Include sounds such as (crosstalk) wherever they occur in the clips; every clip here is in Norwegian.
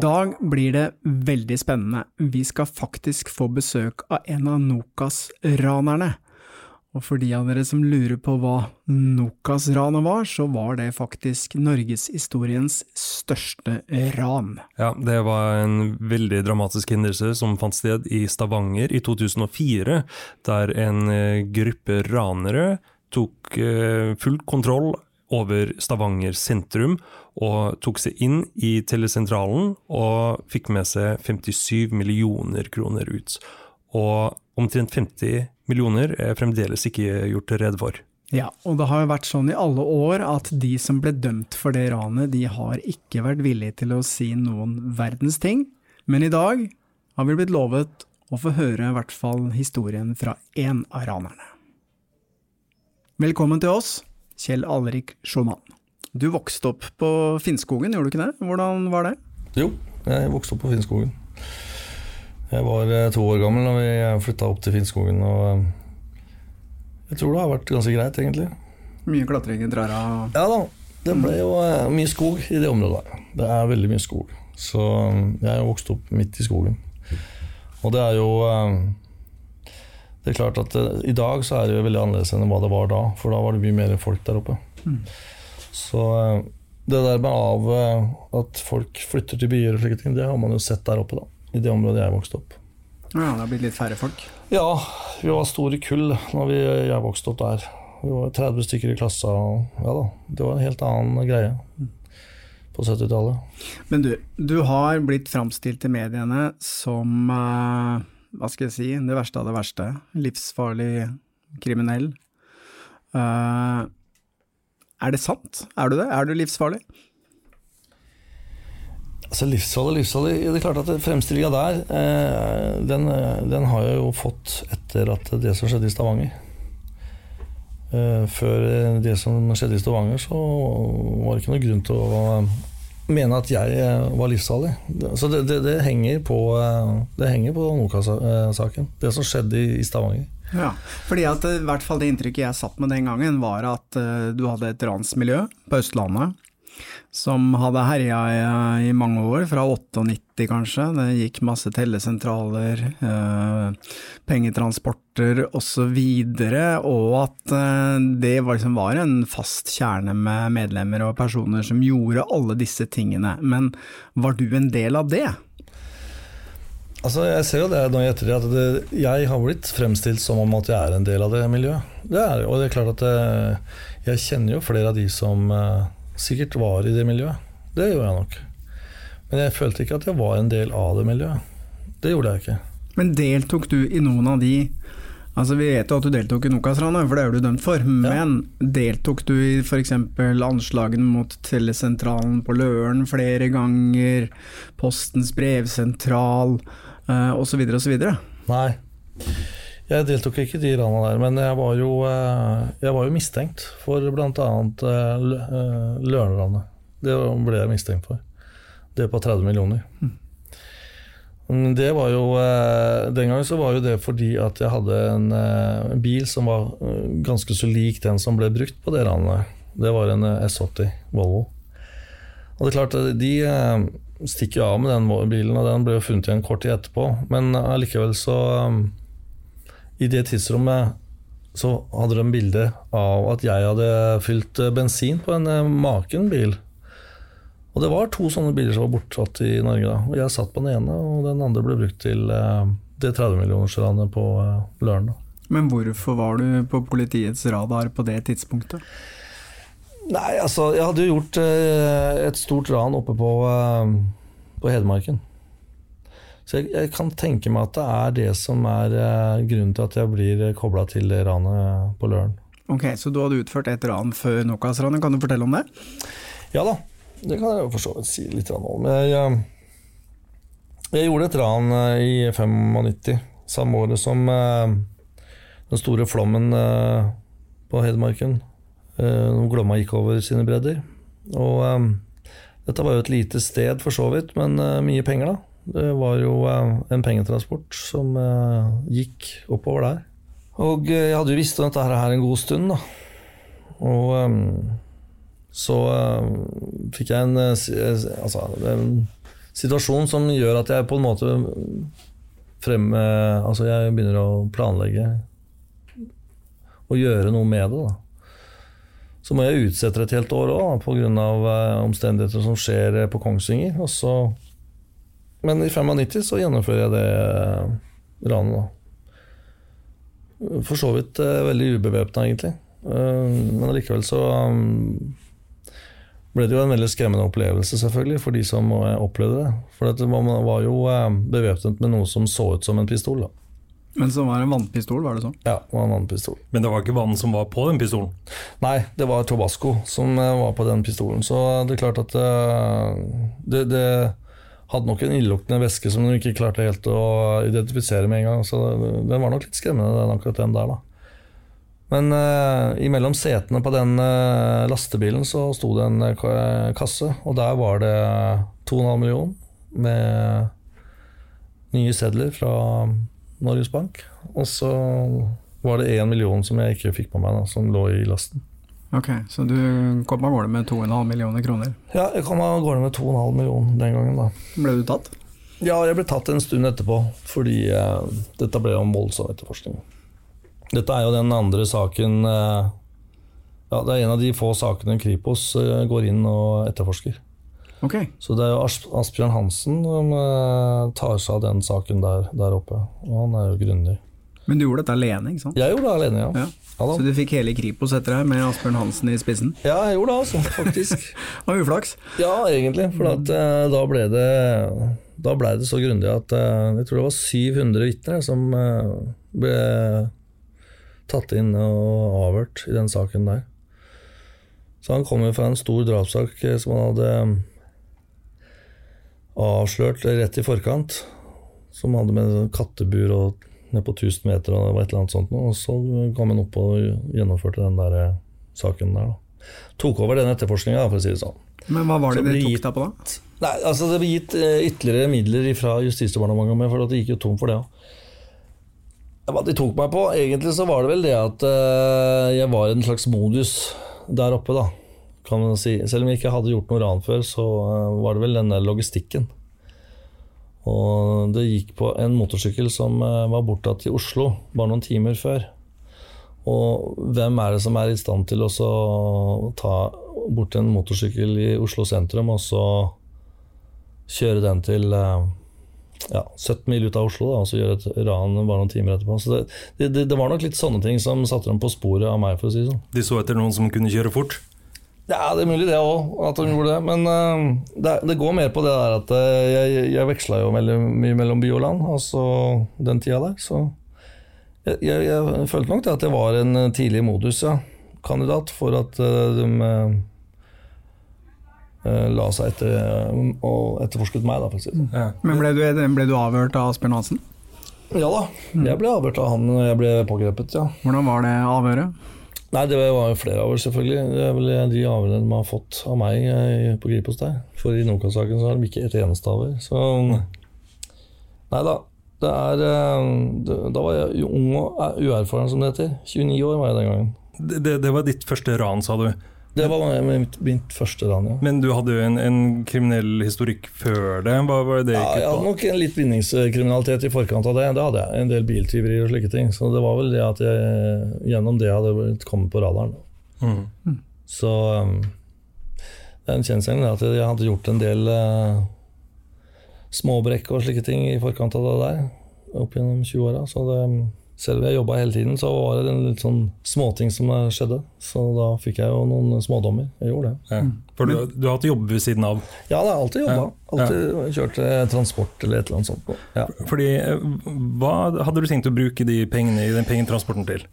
dag blir det veldig spennende. Vi skal faktisk få besøk av en av Nokas-ranerne. Og for de av dere som lurer på hva Nokas-ranet var, så var det faktisk norgeshistoriens største ran. Ja, det var en veldig dramatisk hendelse som fant sted i Stavanger i 2004, der en eh, gruppe ranere tok eh, full kontroll over Stavanger sentrum og tok seg inn i telesentralen og fikk med seg 57 millioner kroner ut. Og omtrent 50 millioner er fremdeles ikke gjort rede for. Ja, og det har jo vært sånn i alle år at de som ble dømt for det ranet, de har ikke vært villige til å si noen verdens ting. Men i dag har vi blitt lovet å få høre i hvert fall historien fra én av ranerne. Velkommen til oss, Kjell Alrik Schumann. Du vokste opp på Finnskogen, gjorde du ikke det? Hvordan var det? Jo, jeg vokste opp på Finnskogen. Jeg var eh, to år gammel da vi flytta opp til Finnskogen. Og eh, jeg tror det har vært ganske greit, egentlig. Mye klatring i trærne? Ja da. Det ble jo eh, mye skog i det området. Det er veldig mye skog. Så jeg er vokst opp midt i skogen. Og det er jo Det er klart at i dag så er det jo veldig annerledes enn hva det var da, for da var det mye mer folk der oppe. Mm. Så det der med av at folk flytter til byer og slike ting, det har man jo sett der oppe, da i det området jeg vokste opp. Ja, Det har blitt litt færre folk? Ja, vi var store kull når jeg vokste opp der. Vi var 30 stykker i klassa. Og ja da, det var en helt annen greie på 70-tallet. Men du, du har blitt framstilt i mediene som uh, hva skal jeg si, det verste av det verste. Livsfarlig kriminell. Uh, er det sant? Er du det? Er du livsfarlig? Altså Livsfarlig, livsfarlig Det er klart at Fremstillinga der, uh, den, den, har jeg jo fått etter at det som skjedde i Stavanger. Uh, før det som skjedde i Stavanger, så var det ikke noe grunn til å mene at jeg eh, var livsfarlig. Så det, det, det henger på, det henger på Nokas-saken. Det som skjedde i Stavanger. Ja, fordi at i hvert fall Det inntrykket jeg satt med den gangen, var at du hadde et ransmiljø på Østlandet som hadde herja i, i, mange år, fra 98 kanskje. Det gikk masse tellesentraler, eh, pengetransporter osv. Og, og at eh, det var, liksom, var en fast kjerne med medlemmer og personer som gjorde alle disse tingene. Men var du en del av det? Altså, Jeg ser jo det nå i ettertid, at det, jeg har blitt fremstilt som om at jeg er en del av det miljøet. Det er, og det er klart at det, eh, jeg kjenner jo flere av de som eh, sikkert var i det miljøet. Det gjør jeg nok. Men jeg følte ikke at jeg var en del av det miljøet. Det gjorde jeg ikke. Men deltok du i noen av de Altså Vi vet jo at du deltok i Nokas-ranet, for det er du dømt for. Men ja. deltok du i f.eks. anslagene mot Telesentralen på Løren flere ganger? Postens brevsentral uh, osv. osv.? Nei. Jeg deltok ikke i de rana der, men jeg var jo, eh, jeg var jo mistenkt for bl.a. Eh, eh, Lørenranet. Det ble jeg mistenkt for. Det på 30 millioner. Mm. Det var jo, eh, Den gangen så var jo det fordi at jeg hadde en, eh, en bil som var eh, ganske så lik den som ble brukt på det ranet. Det var en eh, S80 Volvo. Og det er klart, de stikker av med den bilen, og den ble jo funnet igjen kort tid etterpå. Men allikevel så I det tidsrommet så hadde de bilde av at jeg hadde fylt bensin på en maken bil. Og det var to sånne biler som var bortsatt i Norge da. Og jeg satt på den ene, og den andre ble brukt til eh, det 30-millionersranet på eh, Løren. Men hvorfor var du på politiets radar på det tidspunktet? Nei, altså, jeg hadde jo gjort eh, et stort ran oppe på, på Hedmarken. Så jeg, jeg kan tenke meg at det er det som er grunnen til at jeg blir kobla til det ranet på Løren. Ok, Så du hadde utført et ran før Nokas-ranet, kan du fortelle om det? Ja da, det kan jeg jo for så vidt si litt om. Jeg, eh, jeg gjorde et ran eh, i 95, samme året som eh, den store flommen på Hedmarken. Når Glomma gikk over sine bredder. Og dette var jo et lite sted for så vidt, men mye penger, da. Det var jo en pengetransport som gikk oppover der. Og jeg hadde jo visst om dette her en god stund, da. Og så eh, fikk jeg en, eh, eh, altså, en situasjon som gjør at jeg på en måte frem, Altså jeg begynner å planlegge og gjøre noe med det. da. Så må jeg utsette det et helt år òg, pga. Omstendigheter som skjer på Kongsvinger. Og så, men i 95 så gjennomfører jeg det ranet, da. For så vidt veldig ubevæpna, egentlig. Men allikevel så um, ble det jo en veldig skremmende opplevelse, selvfølgelig, for de som eh, opplevde det. For det man var jo eh, bevæpnet med noe som så ut som en pistol. da. Men som var en vannpistol, var det sånn? Ja, det var en vannpistol. Men det var ikke vann som var på den pistolen. Nei, det var Tobasco som eh, var på den pistolen. Så det er klart at det, det hadde nok en illeluktende væske som de ikke klarte helt å identifisere med en gang. Så det, den var nok litt skremmende, den, akkurat den der, da. Men uh, imellom setene på den uh, lastebilen så sto det en uh, kasse, og der var det 2,5 millioner med nye sedler fra Norges Bank. Og så var det 1 million som jeg ikke fikk på meg, da, som lå i lasten. Ok, Så du kom av gårde med 2,5 millioner kroner. Ja, jeg kom av gårde med 2,5 millioner den gangen, da. Ble du tatt? Ja, jeg ble tatt en stund etterpå, fordi dette ble jo voldsom etterforskning. Dette er jo den andre saken eh, Ja, det er en av de få sakene Kripos eh, går inn og etterforsker. Okay. Så det er jo Asbjørn Hansen som eh, tar seg av den saken der, der oppe. Og han er jo grundig. Men du gjorde dette alene, ikke sant? Jeg gjorde det alene, ja. Ja. Ja. Så du fikk hele Kripos etter deg, med Asbjørn Hansen i spissen? ja, jeg gjorde det, altså, faktisk. (laughs) Av uflaks. Ja, egentlig. For at, eh, da ble det Da ble det så grundig at jeg tror det var 700 vitner som ble tatt inn og avhørt i den saken der. Så han kom jo fra en stor drapssak eh, som han hadde avslørt rett i forkant. Som hadde med en kattebur og ned på 1000 meter og det var et eller annet sånt. noe, Og så kom han opp og gjennomførte den der eh, saken der. da. Tok over den etterforskninga, for å si det sånn. Men hva var det Så de tok deg på da? Nei, altså Det ble gitt eh, ytterligere midler fra Justisdepartementet, for det gikk jo tom for det òg. Hva de tok meg på? Egentlig så var det vel det at eh, jeg var i en slags modus der oppe, da. Kan man si. Selv om jeg ikke hadde gjort noe ran før, så eh, var det vel den der logistikken. Og det gikk på en motorsykkel som eh, var bortatt i Oslo bare noen timer før. Og hvem er det som er i stand til å ta bort en motorsykkel i Oslo sentrum, og så kjøre den til ja, 17 mil ut av Oslo, da, og så gjøre et ran bare noen timer etterpå. Så det, det, det var nok litt sånne ting som satte dem på sporet av meg, for å si det sånn. De så etter noen som kunne kjøre fort. Ja, det er mulig det òg, at de gjorde det. Men uh, det, det går mer på det der at uh, jeg, jeg veksla jo veldig mye mellom by og land, altså den tida der. Så jeg, jeg, jeg følte nok det at jeg var en tidlig modus, ja. Kandidat for at uh, de la seg etter eh, og etterforsket meg, da, for å si det sånn. Ja. Men ble du, ble du avhørt av Asbjørn Hansen? Ja da, jeg ble avhørt av han når jeg ble pågrepet, ja. Hvordan var det avhøret? Nei, det var jo flere avhør, selvfølgelig. Det er vel de avhørene de har fått av meg på på Gripos der. For i Nokas-saken så har de ikke et eneste avhør. Så Nei da. Det er, eh, det- da var jeg ung og eh, uerfaren, som det heter. 29 år var jeg den gangen. Det, det, det var ditt første ran, sa du. Det var mitt, mitt første ran, ja. Men du hadde jo en, en kriminell historikk før det. Hva var det Ja, jeg hadde nok en litt vinningskriminalitet i forkant av det. Det hadde jeg. En del biltyverier og slike ting. Så det var vel det at jeg gjennom det hadde kommet på radaren. Mm. Så um, det er en kjensgjerning at jeg hadde gjort en del uh, småbrekk og slike ting i forkant av det der. Opp gjennom 20-åra. Så det, selv om jeg jobba hele tiden, så var det en litt sånn småting som skjedde. Så da fikk jeg jo noen smådommer. Jeg gjorde det. Ja. For du, du har hatt jobb ved siden av. Ja, da, har alltid jobba. Ja. Kjørt eh, transport eller et eller annet sånt. Ja. Fordi, eh, Hva hadde du tenkt å bruke de pengene i den pengetransporten til?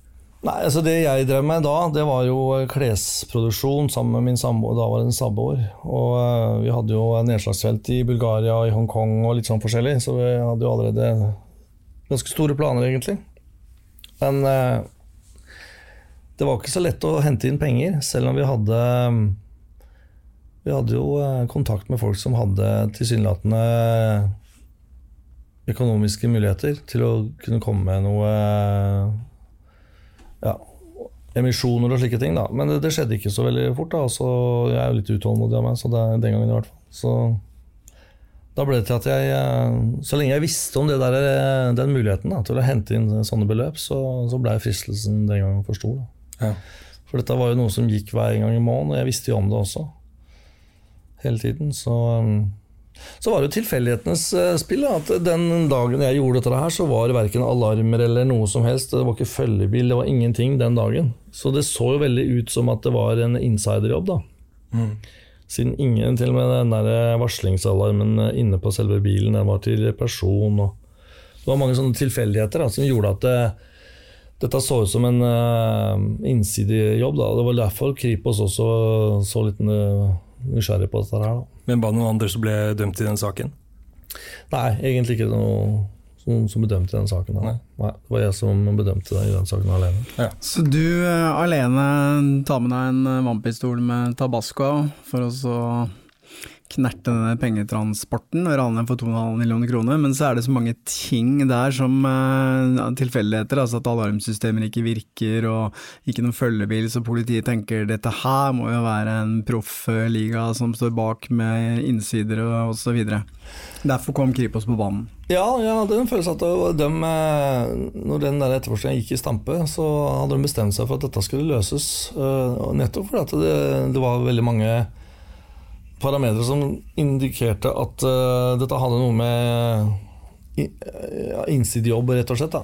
Nei, altså Det jeg drev med da, det var jo klesproduksjon sammen med min samboer. Da var det en samboer. Og eh, vi hadde jo nedslagsfelt i Bulgaria og i Hongkong og litt sånn forskjellig, så vi hadde jo allerede ganske store planer, egentlig. Men eh, det var ikke så lett å hente inn penger, selv om vi hadde Vi hadde jo eh, kontakt med folk som hadde tilsynelatende økonomiske muligheter til å kunne komme med noe ja, emisjoner og slike ting. da Men det, det skjedde ikke så veldig fort. da Så Jeg er jo litt utålmodig av meg, så det er den gangen i hvert fall. Så da ble det til at jeg eh, Så lenge jeg visste om det der, eh, den muligheten da, til å hente inn sånne beløp, så, så ble fristelsen den gangen for stor. Ja. For dette var jo noe som gikk hver gang i måneden, og jeg visste jo om det også. Hele tiden. Så, um, så var det jo tilfeldighetenes eh, spill. Da, at den dagen jeg gjorde dette her, så var det verken alarmer eller noe som helst. Det var ikke følgebil, det var ingenting den dagen. Så det så jo veldig ut som at det var en insiderjobb, da. Siden ingen, til og med den der varslingsalarmen inne på selve bilen, den var til person. Og det var mange sånne tilfeldigheter da, som gjorde at det, dette så ut som en uh, innsidejobb. Da. Det var derfor Kripos også så litt nysgjerrig på dette her. Da. Men det noen andre som ble dømt i den saken? Nei, egentlig ikke noe som, som bedømte den saken. Da. Nei. Det var jeg som bedømte den i den saken alene. Så du uh, alene tar med deg en eh, vannpistol med tabasco for å så knerte denne pengetransporten og rane for 2,5 millioner kroner, men så er det så mange ting der som uh, tilfeldigheter, altså at alarmsystemer ikke virker og ikke noen følgebil, så politiet tenker dette her må jo være en proffliga som står bak med innsider og osv. Derfor kom Kripos på banen. Ja, jeg hadde en følelse at de, når den der etterforskningen gikk i stampe, så hadde de bestemt seg for at dette skulle løses. eh, Nettopp fordi det, det var veldig mange parametere som indikerte at uh, dette hadde noe med innsidig jobb rett og slett. Da.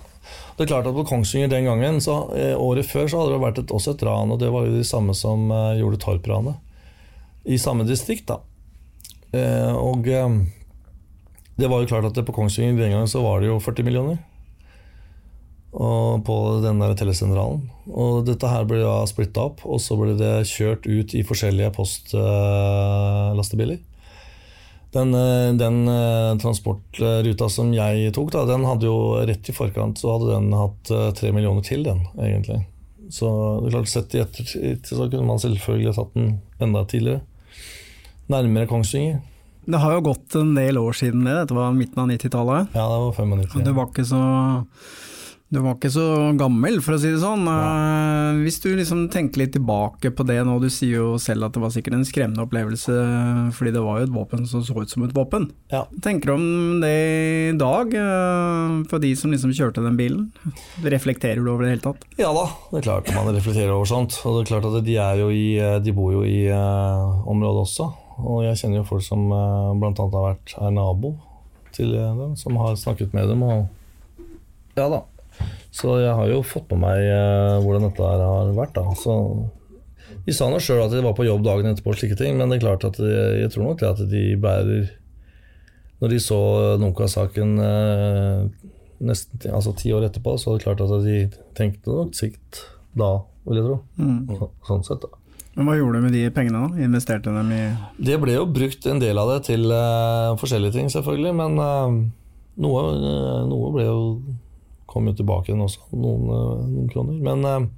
Det er klart at På Kongsvinger den gangen, så eh, året før, så hadde det vært et, også et ran, og det var jo de samme som eh, gjorde Torp-ranet. I samme distrikt, da. Eh, og eh, det var jo klart at på Kongsvinger den gangen så var det jo 40 millioner. Og på den der telesentralen. Og dette her ble da splitta opp, og så ble det kjørt ut i forskjellige postlastebiler. Den, eh, den eh, transportruta som jeg tok, da, den hadde jo rett i forkant så hadde den hatt eh, tre millioner til, den, egentlig. Så det er klart, sett i ettertid så kunne man selvfølgelig tatt den enda tidligere. Nærmere Kongsvinger. Det har jo gått en del år siden det, dette var midten av 90-tallet. Ja, det var 95. Og Du var ikke så du var ikke så gammel, for å si det sånn. Ja. Hvis du liksom tenker litt tilbake på det nå, du sier jo selv at det var sikkert en skremmende opplevelse, fordi det var jo et våpen som så ut som et våpen. Ja. Tenker du om det i dag, eh, for de som liksom kjørte den bilen? Reflekterer du over det i hele tatt? Ja da, det er klart man reflekterer over sånt. Og det er klart at de, er jo i, de bor jo i eh, området også. Og jeg kjenner jo folk som uh, bl.a. har vært er nabo til eh, dem, som har snakket med dem. Og ja da. Så jeg har jo fått med meg eh, hvordan dette her har vært. da. Så de sa nå sjøl at de var på jobb dagen etterpå, og slike ting, men det er klart at de, jeg tror nok det at de bærer Når de så Nunca-saken eh, nesten ti- altså ti år etterpå, så er det klart at de tenkte nok sikt da, vil jeg tro. Så, sånn sett, da. Men hva gjorde du med de pengene da? Investerte dem i Det ble jo brukt en del av det til uh, forskjellige ting, selvfølgelig, men uh, noe, uh, noe ble jo kom jo tilbake igjen også, noen, noen kroner. Men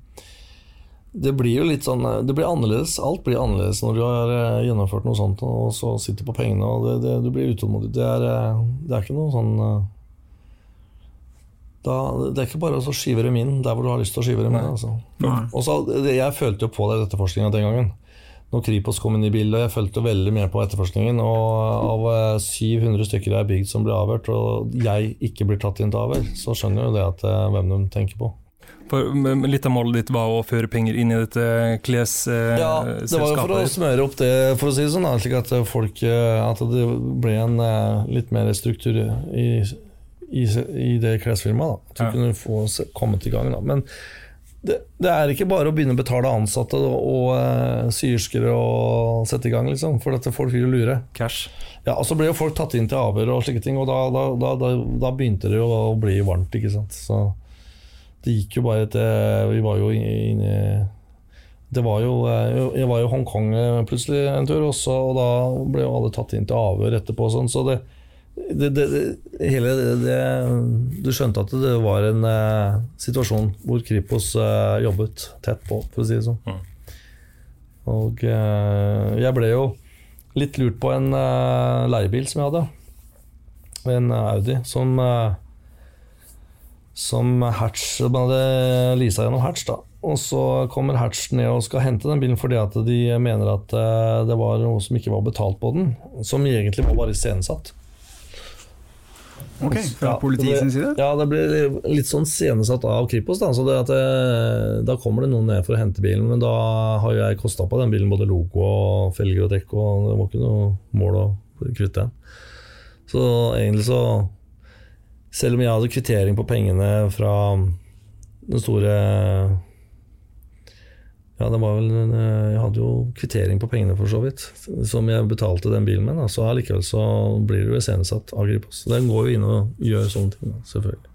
det blir jo litt sånn Det blir annerledes. Alt blir annerledes når du har gjennomført noe sånt og så sitter på pengene og det, det, du blir utålmodig. Det det er ikke noe sånn da, Det er ikke bare å skive dem inn der hvor du har lyst til å skive dem inn. Altså. Nei. Og så, jeg følte jo på det etterforskninga den gangen. Når Kripos kom inn i bildet, jeg fulgte veldig med på etterforskningen. Og av eh, 700 stykker det er bygd som blir avhørt, og jeg ikke blir tatt inn til avhør, så skjønner jo det at eh, hvem de tenker på. For, litt av målet ditt var å føre penger inn i dette klesselskapet? Ja, det var jo for å smøre opp det, for å si det sånn, slik at folk eh, At det ble en eh, litt mer struktur i, i, i det klesfirmaet. At Ja. kunne få kommet i gang. da. Men det, det er ikke bare å begynne å betale ansatte og, og eh, syerskere og sette i gang, liksom. For dette folk vil jo lure. Cash. Ja, og Så ble jo folk tatt inn til avhør og slike ting, og da, da, da, da, begynte det jo å bli varmt. ikke sant? Så det gikk jo bare til Vi var jo inne Det var jo eh, Jeg var jo i Hongkong eh, plutselig en tur, også, og da ble jo alle tatt inn til avhør etterpå. Sånn, så det, det, det, det hele det, Du skjønte at det var en eh, situasjon hvor Kripos eh, jobbet tett på, for å si det sånn. Og eh, jeg ble jo litt lurt på en uh, leiebil som jeg hadde. En Audi som uh, Som Hatch Man hadde leasa gjennom Hatch, da. Og så kommer Hatch ned og skal hente den bilen fordi at de mener at eh, det var noe som ikke var betalt på den. Som egentlig var bare iscenesatt. Ok, fra Ja, politiet sin side? Ja, det blir litt sånn scenesatt av Kripos. Da, så det det, da kommer det noen ned for å hente bilen, men da har jo jeg kosta på den bilen både logo og felger og dekk, og det var ikke noe mål å kvitte den. Så egentlig så Selv om jeg hadde kvittering på pengene fra den store ja, det var vel en, eh, Jeg hadde jo kvittering på pengene, for så vidt, som jeg betalte den bilen med. Da. Så allikevel så blir du iscenesatt av Gripos. Den går jo inn og gjør sånne ting, da, selvfølgelig.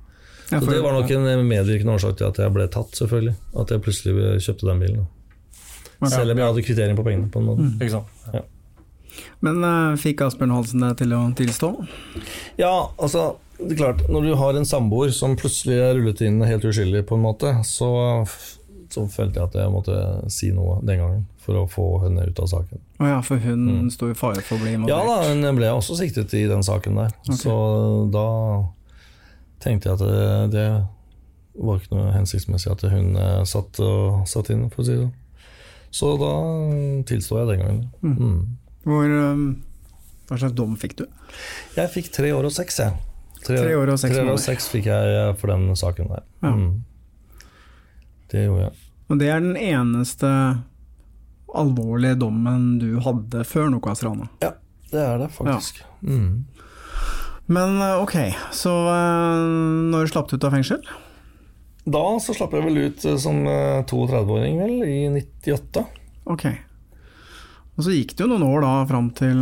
Ja, Så det var nok en medvirkende årsak til at jeg ble tatt, selvfølgelig. At jeg plutselig kjøpte den bilen. Da. Selv om jeg hadde kvittering på pengene, på en måte. Ikke sant? Men uh, fikk Asbjørn Halsen deg til å tilstå? Ja, altså det er klart, Når du har en samboer som plutselig er rullet inn helt uskyldig, på en måte, så, så følte jeg at jeg måtte si noe den gangen for å få henne ut av saken. Å ja, for hun sto i fare for å bli involvert? Ja da, hun ble også siktet i den saken der. Så da tenkte jeg at det, det var ikke noe hensiktsmessig at hun eh, satt, og, satt inn, for å si det sånn. Så da tilsto jeg den gangen. Mm. Hvor, eh, hva slags dom fikk du? Jeg fikk tre år og seks, jeg. Tre år og seks tre år og seks fikk jeg eh, for den saken der. Ja. Mm. Det gjorde jeg. Og det er den eneste alvorlige dommen du hadde før Nokas-ranet? Ja, det er det faktisk. Mm. Men eh, ok, så eh, når slapp du ut av fengsel? Da så slapp jeg vel ut eh, som eh, 32-åring, vel, i 98. Ok. Og så gikk det jo noen år da, fram til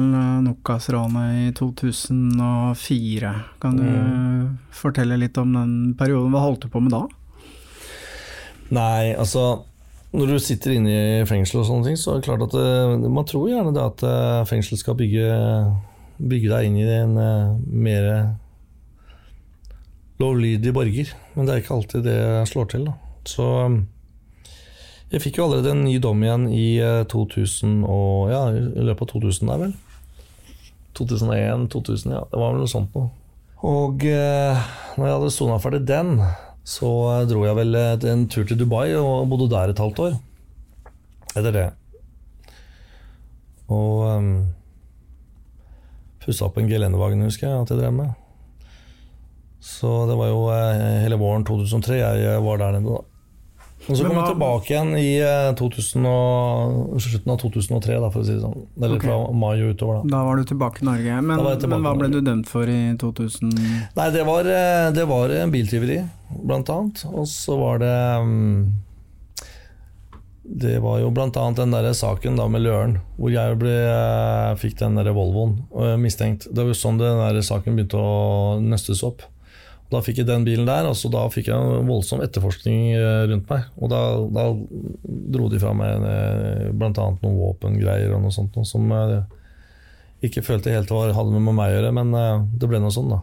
Nokas-ranet i 2004. Kan du Mm. fortelle litt om den perioden? Hva holdt du på med da? Nei, altså Når du sitter inne i fengsel og sånne ting, så er det klart at det, man tror gjerne det at eh, fengsel skal bygge, bygge deg inn i en eh, mer lovlydig borger. Men det er ikke alltid det slår til. Da. Så jeg fikk jo allerede en ny dom igjen i eh, 2000 og, ja, i løpet av 2000 der, vel. 2001, 2000, ja. Det var vel noe sånt noe. Og eh, når jeg hadde sona ferdig den, så dro jeg vel eh, en tur til Dubai og bodde der et halvt år. Etter det. Og um, pussa opp en gelendervogn, husker jeg at jeg drev med. Så det var jo eh, hele våren 2003 jeg eh, var der nede, da. Og så kom jeg tilbake igjen i eh, 2000 og, slutten av 2003, da, for å si det sånn. Eller okay. fra mai og utover, da. Da var du tilbake i Norge. Men, tilbake men hva ble du dømt for i 2000? Nei, det var, eh, det var en biltyveri, blant annet. Og så var det mm, Det var jo blant annet den der saken da med Løren, hvor jeg ble, eh, fikk den der Volvoen mistenkt. Det var jo sånn den der saken begynte å nøstes opp. Da fikk jeg den bilen der, og så da fikk jeg en voldsom etterforskning eh, rundt meg. Og da, da dro de fra meg bl.a. noen våpengreier og noe sånt noe, som jeg ikke følte helt var, hadde med meg å gjøre, men eh, det ble noe sånn, da.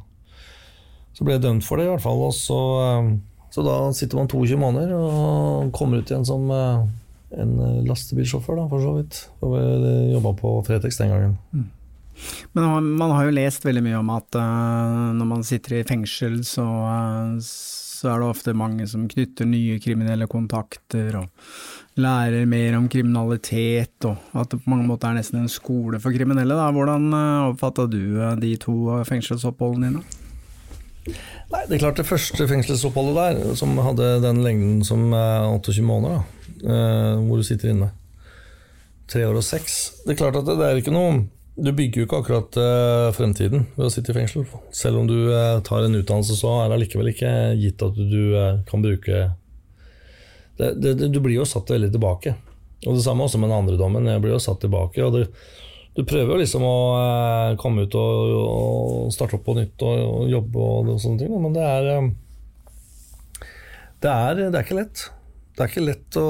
Så ble jeg dømt for det, i hvert fall. Og så, eh, så da sitter man 22 måneder og kommer ut igjen som eh, en lastebilsjåfør, da, for så vidt. Og jobba på Fretex den gangen. Men man- har jo lest veldig mye om at uh, når man sitter i fengsel, så, uh, så er det ofte mange som knytter nye kriminelle kontakter og lærer mer om kriminalitet, og at det på mange måter er nesten en skole for kriminelle. Da. Hvordan oppfatta du de to fengselsoppholdene dine? Nei, det er klart det første fengselsoppholdet der, som hadde den lengden som 28 måneder, da, hvor du sitter inne, tre år og seks Det er klart at det, det er ikke noe du bygger jo ikke akkurat uh, fremtiden ved å sitte i fengsel. Selv om du uh, tar en utdannelse, så er det allikevel ikke gitt at du uh, kan bruke det, det, Du blir jo satt veldig tilbake. Og Det samme også med den andre dommen. Jeg blir jo satt tilbake. og Du prøver jo liksom å komme ut og, og, starte opp på nytt og, og jobbe og, og, sånne ting, men det er, det er Det er ikke lett. Det er ikke lett å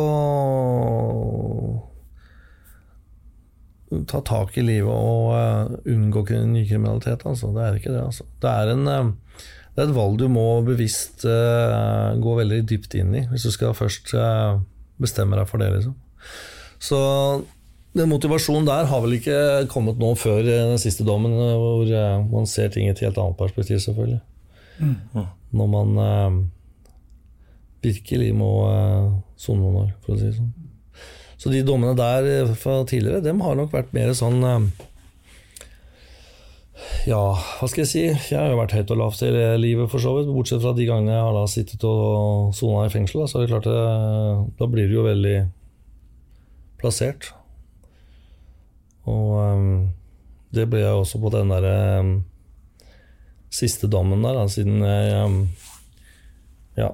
ta tak i livet og uh, unngå nykriminalitet. Altså. Det er ikke det. Altså. Det, er en, uh, det, er et valg du må bevisst uh, gå veldig dypt inn i, hvis du skal først bestemme deg for det. Liksom. Så den motivasjonen der har vel ikke kommet nå før den siste dommen, hvor man ser ting i et helt annet perspektiv, selvfølgelig. Mm. Når man virkelig må sone noen år, for å si det sånn. Så de dommene der eh, fra tidligere, dem har nok vært mer sånn eh, ja, hva skal jeg si. Jeg har jo vært høyt og lavt i livet, for så vidt. Bortsett fra de gangene jeg har da sittet og sona i fengsel. Da, så er det klart det, eh, da blir du jo veldig plassert. Og um, det ble jeg også på den derre um, siste dommen der, da, siden jeg um, Ja,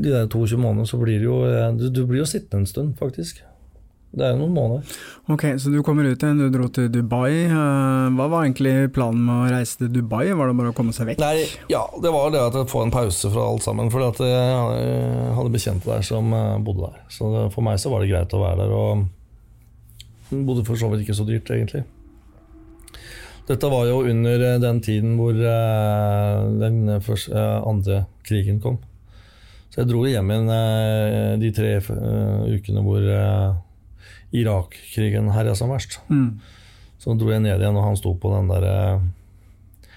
de der 22 månedene, så blir det jo du, du blir jo sittende en stund, faktisk. Det er jo noen måneder. Ok, Så du kommer ut igjen, du dro til Dubai. Eh, hva var egentlig planen med å reise til Dubai? Var det bare å komme seg vekk? Nei, ja, det var det at jeg får en pause fra alt sammen. For jeg hadde bekjente der som eh, bodde der. Så for meg så var det greit å være der. Og bodde for så vidt ikke så dyrt, egentlig. Dette var jo under eh, den tiden hvor den andre krigen kom. Så jeg dro hjem igjen de tre ukene hvor Irak-krigen herja som verst. Mm. Så dro jeg ned igjen, og han sto på den der eh,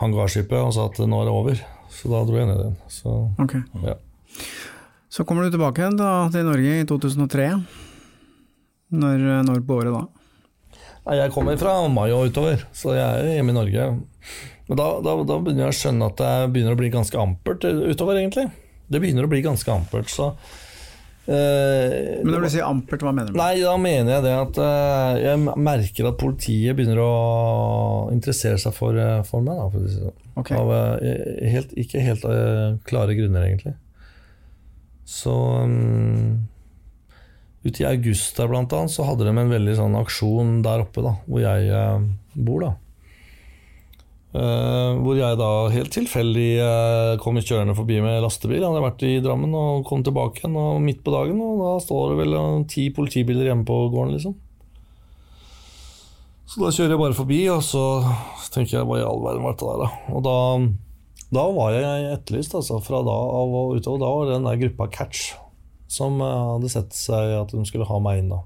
hangarskipet og sa at nå er det over. Så da dro jeg ned igjen. Så, okay. ja. så kommer du tilbake igjen da, til Norge i 2003. Når, når på året da? Jeg kommer fra mai og utover, så jeg er hjemme i Norge. Men da, da, da, begynner jeg å skjønne at det begynner å bli ganske ampert utover, egentlig. Det begynner å bli ganske ampert. så Men når du sier ampert, hva mener du? Nei, Da mener jeg det at uh, jeg merker at politiet begynner å interessere seg for, uh, for meg. Da, for si sånn. okay. Av helt, ikke helt klare grunner, egentlig. Så um, Ute i august der blant annet, så hadde de en veldig sånn aksjon der oppe, da, hvor jeg bor. da Uh, hvor jeg da helt tilfeldig uh, kom kjørende forbi med lastebil. Jeg hadde vært i Drammen og kom tilbake igjen og midt på dagen, og da står det vel uh, ti politibiler hjemme på gården, liksom. Så da kjører jeg bare forbi, og så tenker jeg hva i all verden var dette der, da? Og da, da var jeg etterlyst, altså. Fra da av og utover. Da var det den der gruppa Catch som hadde sett seg at de skulle ha meg inn, da.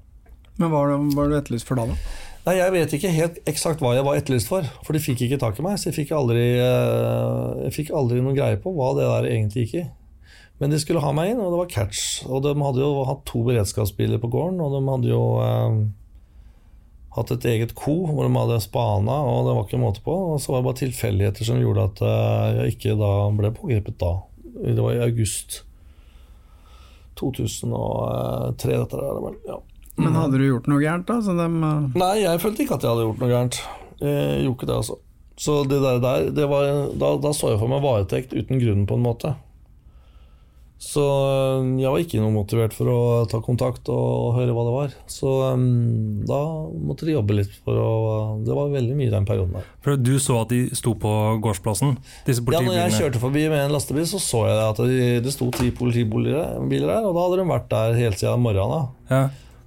Men hva var du etterlyst for da, da? Nei, Jeg vet ikke helt eksakt hva jeg var etterlyst for, for de fikk ikke tak i meg. Så jeg fikk aldri, eh, jeg fikk aldri noen greie på hva det der egentlig gikk i. Men de skulle ha meg inn, og det var catch. Og de hadde jo hatt to beredskapsbiler på gården, og de hadde jo eh, hatt et eget ko hvor de hadde spana, og det var ikke måte på. Og så var det bare tilfeldigheter som gjorde at eh, jeg ikke da ble pågrepet da. Det var i august 2003, dette der. Ja. Men hadde du gjort noe gærent, da? De, uh... Nei, jeg følte ikke at jeg hadde gjort noe gærent. Jeg gjorde ikke det, altså. Så det der, der det var, da, da, så jeg for meg varetekt uten grunn, på en måte. Så eh, jeg var ikke noe motivert for å ta kontakt og høre hva det var. Så um, da måtte de jobbe litt for å Det var veldig mye den perioden der. For Du så at de sto på gårdsplassen? Disse ja, når jeg kjørte forbi med en lastebil, så så jeg at det, de sto ti politibiler der. Og da hadde de vært der hele siden morgenen. Ja.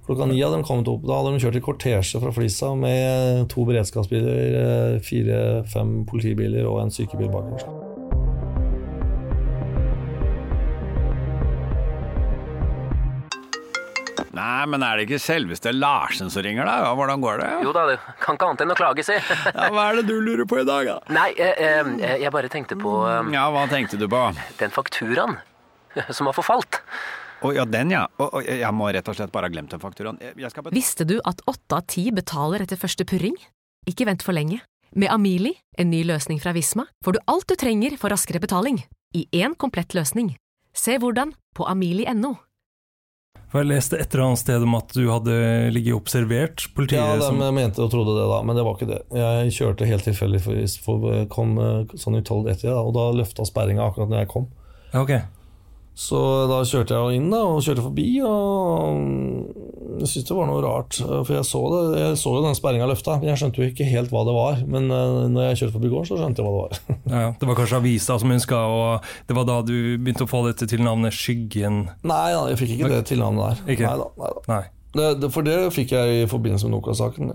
Klokka ni hadde de kommet opp. Da hadde de kjørt i kortesje fra Flisa med to beredskapsbiler, eh, fire-fem politibiler og en sykebil bakerst. Nei, men er det ikke selveste Larsen som ringer, da? Ja, hvordan går det? Jo da, det kan ikke annet enn å klage, si. (laughs) Ja, Hva er det du lurer på i dag, da? Nei, eh, eh, jeg bare tenkte på eh, Ja, hva tenkte du på? den fakturaen som har forfalt. Å ja, den ja. Oh, jeg må rett og slett bare ha glemt den fakturaen. Jeg- Jeg skal betale Visste du at åtte av ti betaler etter første purring? Ikke vent for lenge. Med Amili, en ny løsning fra Visma, får du alt du trenger for raskere betaling. I én komplett løsning. Se hvordan på amili.no. For jeg leste et eller annet sted om at du hadde ligget observert politiet Ja, de som mente og trodde det, da, men det var ikke det. Jeg kjørte helt tilfeldig, for kom sånn sånn tolv etter, da, og da løfta sperringa akkurat når jeg kom. Ja, ok. Så da kjørte jeg inn da, og kjørte forbi, og jeg syntes det var noe rart. For jeg så, det, jeg så jo den sperringa løfta, jeg skjønte jo ikke helt hva det var. Men eh, når jeg kjørte forbi gården, så skjønte jeg hva det var. (laughs) Ja, ja. Det var kanskje avisa som ønska, og det var da du begynte å få dette tilnavnet Skyggen. Nei da, jeg fikk ikke det tilnavnet der. Ikke? Neida, neida. nei det, for det fikk jeg i forbindelse med Nokas-saken.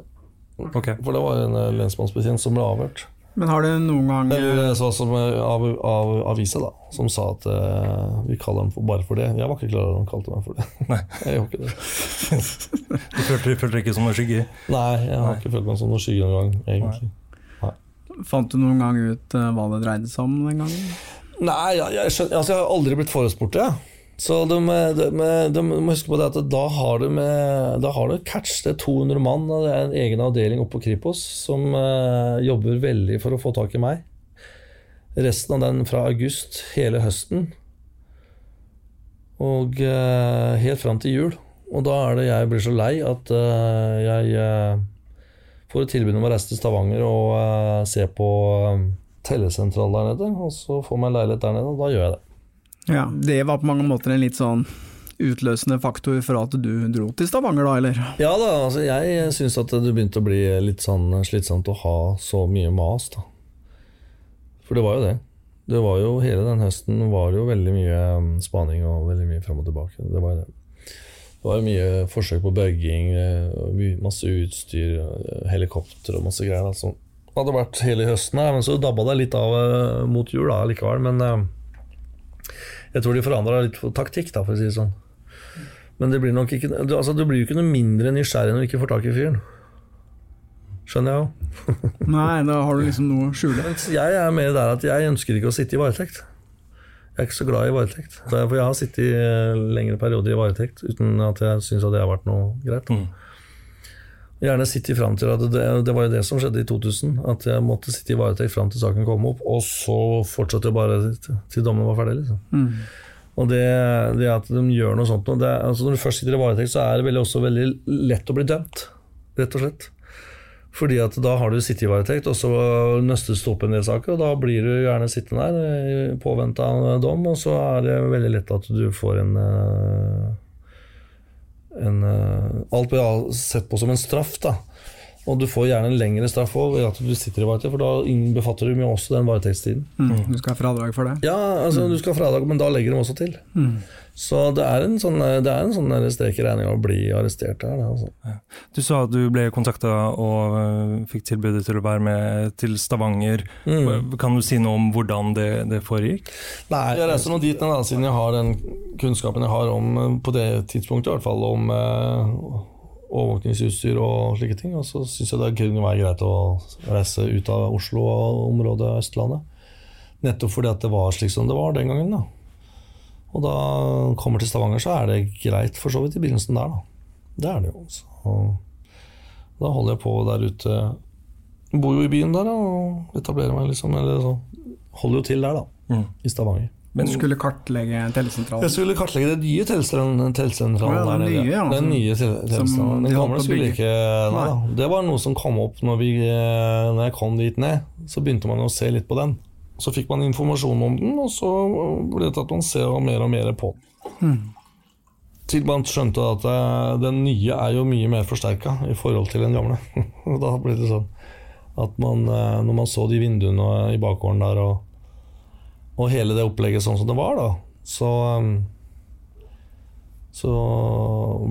Okay. For det var en eh, lensmannsbetjent som ble avhørt. Men har du noen gang Eller så, som, eh, av, av avisa, da, som sa at eh, vi kaller dem for, bare for det. Jeg var ikke klar over at de kalte meg for det. (laughs) Nei. Jeg gjorde ikke det. (laughs) Du følte, følte deg ikke som noen skygge? Nei, jeg har ikke følt meg som noen skygge noen gang, egentlig. Fant du noen gang ut eh, hva det dreide seg om den gangen? Nei, jeg, jeg, skjønner, altså, jeg har aldri blitt forespurt det. Så de, de, de, de må huske på det at da har du, da har de catch, det er 200 mann, det er en egen avdeling oppe på Kripos som eh, jobber veldig for å få tak i meg. Resten av den fra august, hele høsten, og eh, helt fram til jul. Og da er det jeg blir så lei at eh, jeg får et tilbud om å reise til Stavanger og se på telesentral der nede, og så får jeg en leilighet der nede, og da gjør jeg det. Ja, Det var på mange måter en litt sånn utløsende faktor for at du dro til Stavanger, da, eller? Ja da, altså jeg syns at det begynte å bli litt sånn slitsomt å ha så mye mas, da. For det var jo det. Det var jo Hele den høsten var det jo veldig mye um, spaning og veldig mye fram og tilbake. Det var jo det. Det var mye forsøk på bugging, eh, masse utstyr, eh, helikopter og masse greier. Altså. Det hadde vært hele høsten men så dabba det litt av eh, mot jul da, likevel. Men jeg tror de forandra litt på taktikk, da, for å si det sånn. Men det blir nok ikke du, altså, du blir jo ikke noe mindre nysgjerrig når du ikke får tak i fyren. Skjønner jeg jo. (laughs) Nei, da har du liksom noe å skjule. Jeg er mer der at jeg ønsker ikke å sitte i varetekt. Jeg er ikke så glad i varetekt. For jeg har sittet i eh, lengre perioder i varetekt uten at jeg syns det har vært noe greit. da. Gjerne sitte fram til at det, det var jo det som skjedde i 2000. At jeg måtte sitte i varetekt fram til saken kom opp, og så fortsatte jeg bare til, til dommen var ferdig. liksom. Og det, det at de gjør noe sånt det, altså Når du først sitter i varetekt, så er det veldig, også veldig lett å bli dømt. Rett og slett. Fordi at da har du sittet i varetekt, og så nøstes det opp en del saker, og da blir du gjerne sittende der i påvente av dom, og så er det veldig lett at du får en, eh, en eh, Alt blir sett på som en straff, da. Og du får gjerne en lengre straff òg ved at du sitter i varetekt, for da befatter du jo også den varetektstiden. Mm, du skal ha fradrag for det. Ja, altså du skal ha fradrag, men da legger de også til. Så det er en sånn, det er en sånn strek i regninga å bli arrestert her. Altså. Du sa at du ble kontakta og øh, fikk tilbudet til å være med til Stavanger. Mm. Kan du si noe om hvordan det, det foregikk? Nei, jeg reiser nå dit den siden jeg har den kunnskapen jeg har om, eh, på det tidspunktet i hvert fall, om eh, overvåkningsutstyr og slike ting. Og så syns jeg det kunne være greit å reise ut av Oslo og området Østlandet. Nettopp fordi at det var slik som det var den gangen. da. Og da kommer til Stavanger, så er det greit for så vidt i begynnelsen der, da. Det er det jo. Så da holder jeg på der ute. Bor jo i byen der da, og etablerer meg, liksom. Eller så holder jo til der, da. I Stavanger. Men du skulle kartlegge telesentralen. Jeg skulle kartlegge den nye telesentralen telesentralen ja, den nye, ja, Den nye tele- telesentralen. Den gamle skulle ikke Nei nei. Det var noe som kom opp når, vi, eh, når jeg kom dit ned. Så begynte man å se litt på den. Så fikk man informasjon om den, og så ble det til at man ser mer og mer på den. Til man skjønte at eh, den nye er jo mye mer forsterka i forhold til den gamle. (laughs) Da ble det sånn at man, eh, når man så de vinduene i bakgården der og, og hele det opplegget sånn som det var, da, så um, så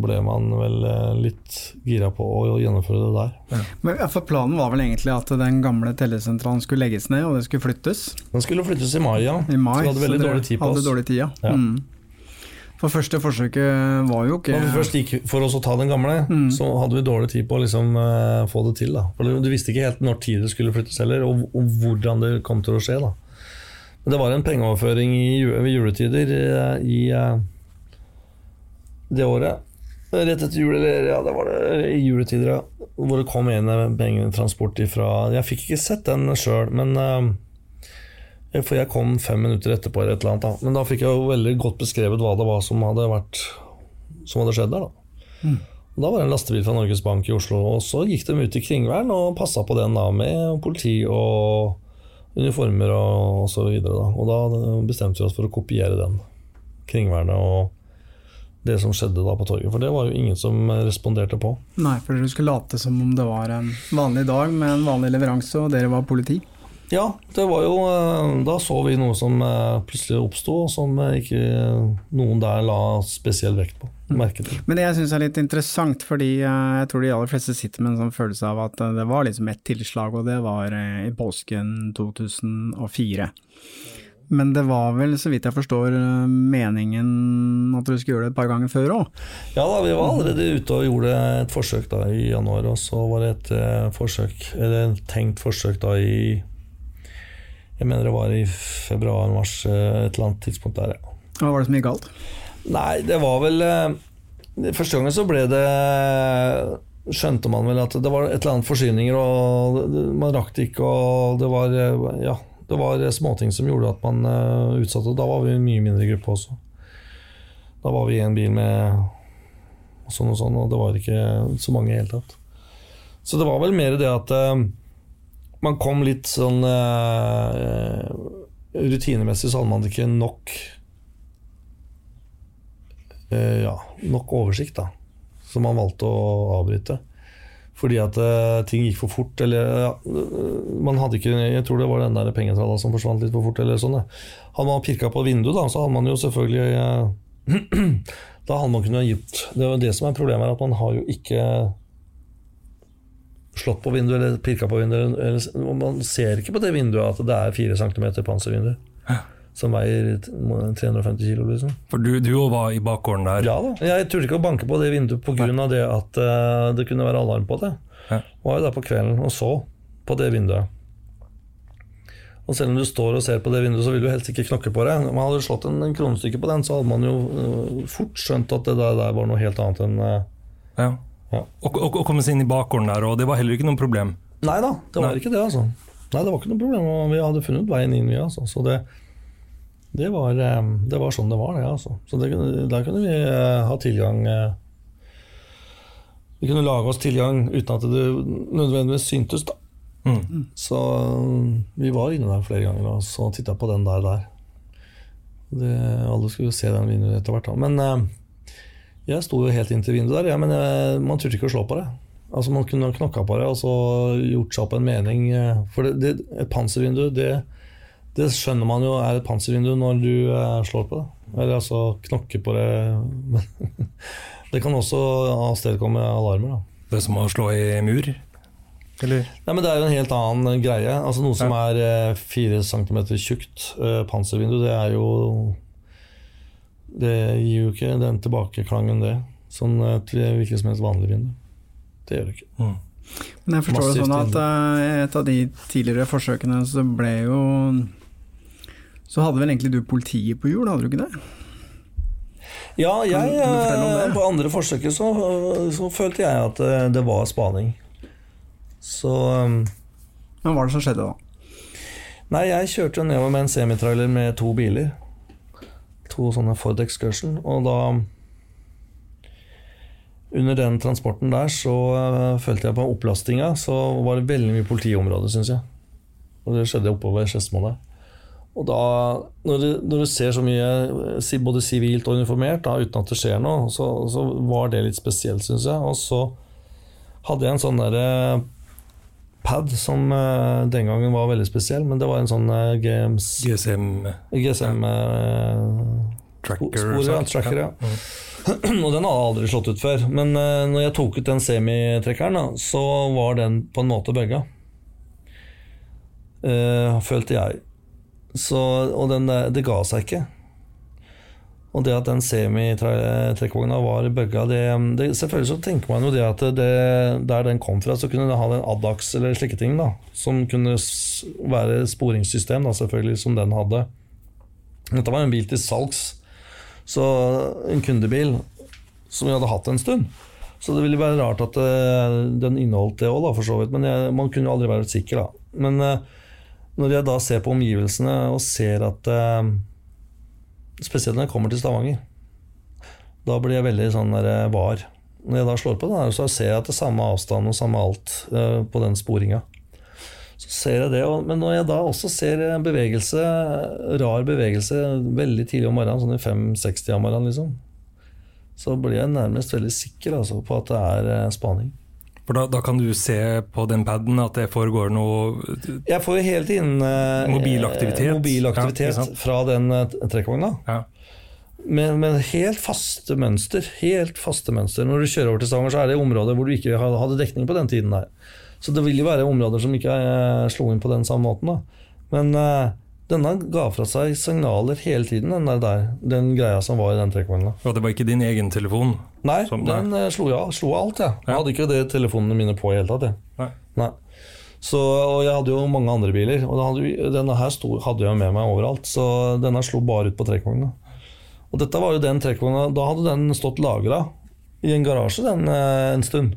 ble man vel eh, litt gira på å gjennomføre det der. Men for Planen var vel egentlig at den gamle tellesentralen skulle legges ned, og det skulle flyttes Den skulle flyttes i mai, ja. i mai. så vi hadde veldig dårlig tid på oss. dårlig tid, ja. Ja. Mm. For første forsøket var jo ikke Når vi først gikk for oss å ta den gamle, Mm. så hadde vi dårlig tid på å liksom, uh, få det til. Da. For du, du visste ikke helt når tid det skulle flyttes heller, og, og hvordan det kom til å skje. Da. Men det var en pengeoverføring i, ved juletider i, i eh, det året. Rett etter jul, eller ja, det var det i juletider, ja. Hvor det kom en eh, pengetransport ifra Jeg fikk ikke sett den sjøl, men eh, For jeg kom fem minutter etterpå, eller et eller annet. Da. Men da fikk jeg jo veldig godt beskrevet hva det var som hadde vært Som hadde skjedd der. Da Mm. Da var det en lastebil fra Norges Bank i Oslo, og så gikk de ut i Kringvern og passa på den da med politi og uniformer og, og så videre. Da. Og da bestemte vi oss for å kopiere den. Kringvernet og det som skjedde da på torget. For det var jo ingen som responderte på. Nei, for dere skulle late som om det var en vanlig dag med en vanlig leveranse, og dere var politi. Ja, det var jo eh, Da så vi noe som eh, plutselig oppsto, og som eh, ikke noen der la spesiell vekt på. Merke til. Men det jeg syns er litt interessant, fordi eh, jeg tror de aller fleste sitter med en sånn følelse av at eh, det var liksom ett tilslag, og det var eh, i påsken 2004. Men det var vel, så vidt jeg forstår, meningen at dere skulle gjøre det et par ganger før òg? Ja da, vi var allerede ute og gjorde et forsøk da i januar, og så var det et forsøk, eller et tenkt forsøk da i Jeg mener det var i februar-mars, et eller annet tidspunkt der, ja. Hva var det som gikk galt? Nei, det var vel eh, Første gangen så ble det Skjønte man vel at det var et eller annet forsyninger, og man rakk det ikke, og det var eh, Ja, det var småting som gjorde at man eh, utsatte. Da var vi en mye mindre gruppe også. Da var vi i en bil med sånn og sånn, og det var ikke så mange i det hele tatt. Så det var vel mer det at eh, man kom litt sånn eh, Rutinemessig så hadde man ikke nok eh, ja, nok oversikt, da. Som han valgte å avbryte. Fordi at eh, ting gikk for fort, eller ja, man hadde ikke Jeg tror det var den der pengetralla som forsvant litt for fort, eller sånn. Hadde man pirka på vinduet, da, så hadde man jo selvfølgelig eh, (clears throat) Da hadde man kunnet gitt Det er det som er problemet, er at man har jo ikke slått på vinduet eller pirka på vinduet. Eller, man ser ikke på det vinduet at det er fire centimeter panservindu. Som veier 350 kilo, liksom. For du, du var i bakgården der. Ja da. Jeg turte ikke å banke på det vinduet pga. det at uh, det kunne være alarm på det. Ja. Var jo der på kvelden og så på det vinduet. Og selv om du står og ser på det vinduet, så vil du helst ikke knokke på det. Om man hadde slått en, en kronestykke på den, så hadde man jo uh, fort skjønt at det der, der var noe helt annet enn uh, Ja. Ja. Og, og, og komme seg inn i bakgården der, og det var heller ikke noe problem. Nei da, det var Nei. ikke det, altså. Nei, det var ikke noe problem. Vi hadde funnet veien inn, vi, altså. Så det, det, var, eh, det var sånn det var, det. altså. Så det, der kunne vi eh, ha tilgang eh, Vi kunne lage oss tilgang uten at det nødvendigvis syntes, da. Mm. Så eh, vi var inne der flere ganger og så titta på den der. der. Det, alle skulle se den vinduet etter hvert. da. Men jeg sto jo helt inntil vinduet der, ja, men jeg, man turte ikke å slå på det. Altså Man kunne knokka på det og så gjort seg opp en mening. For det, det, et panservindu, det, det skjønner man jo er et panservindu når du eh, slår på det. Eller altså knokker på det. (laughs) Men det kan også avstedkomme alarmer. da. Det er som å slå i mur. Eller? Nei, men Det er jo en helt annen greie. Altså Noe som er eh, fire centimeter tjukt eh, panservindu, det er jo Det gir jo ikke den tilbakeklangen, det. Sånn til hvilket som helst vanlig vindu. Det gjør det ikke. Mm. Men jeg forstår det sånn at et av de tidligere forsøkene så ble jo Så hadde vel egentlig du politiet på hjul, hadde du ikke det? Ja, jeg, om det? eh, på andre forsøket så, så følte jeg at eh, det var spaning. Så um, Men hva var det som skjedde da? Nei, jeg kjørte nedover med en semitrailer med to biler. To sånne Ford Excursion. Og da Under den transporten der så eh, følte jeg på opplastinga, så var det veldig mye politi i området, syns jeg. Og det skjedde oppover Skedsmo der. Og da, når du, når du ser så mye eh, både sivilt og uniformert da, uten at det skjer noe, så, så var det litt spesielt, syns jeg. Og så hadde jeg en sånn derre pad som eh, den gangen var veldig spesiell, men det var en sånn GMs, GSM GSM eh, tracker. Spor, ja, tracker, ja. Mm. (clears throat) og den hadde aldri slått ut før. Men uh, når jeg tok ut den semitrekkeren, så var den på en måte bugga. Uh, følte jeg. Så, og den, det ga seg ikke. Og det at den semi-trekkvogna var bugga det, Selvfølgelig så tenker man jo det at det, der den kom fra, så kunne den ha en Adax eller slike ting, da. Som kunne være sporingssystem, da, selvfølgelig, som den hadde. Dette var en bil til salgs, så en kundebil som vi hadde hatt en stund. Så det ville være rart at eh, den inneholdt det òg, for så vidt. Men jeg, man kunne jo aldri være sikker, da. Men eh, når jeg da ser på omgivelsene og ser at eh, Spesielt når jeg kommer til Stavanger. Da blir jeg veldig sånn der, eh, var. Når jeg da slår på den, så ser jeg at det er samme avstand og samme alt eh, på den sporinga. Så ser jeg det, Men når jeg da også ser en bevegelse, rar bevegelse veldig tidlig om morgenen, sånn i 5-60 om morgenen, liksom, så blir jeg nærmest veldig sikker altså, på at det er spaning. For da, da kan du se på den paden at det foregår noe Jeg får jo hele tiden eh, Mobilaktivitet. eh, mobilaktivitet Ja, fra den eh, trekkvogna. Ja. Med, med helt faste mønster. Helt faste mønster. Når du kjører over til Stavanger, så er det områder hvor du ikke hadde dekning på den tiden. der. Så det vil jo være områder som ikke eh, slo inn på den samme måten. da. Men eh, denne ga fra seg signaler hele tiden, den der, den greia som var i den trekkvogna. Og det var ikke din egen telefon? Nei, Som- den eh, slo av slo alt, jeg. Jeg hadde ikke det telefonene mine på i hele tatt. Jeg. Nei. Nei. Så, og jeg hadde jo mange andre biler, og hadde, denne her sto, hadde jeg med meg overalt. Så denne slo bare ut på trekkvogna. Og dette var jo den trekkvogna Da hadde den stått lagra i en garasje den eh, en stund.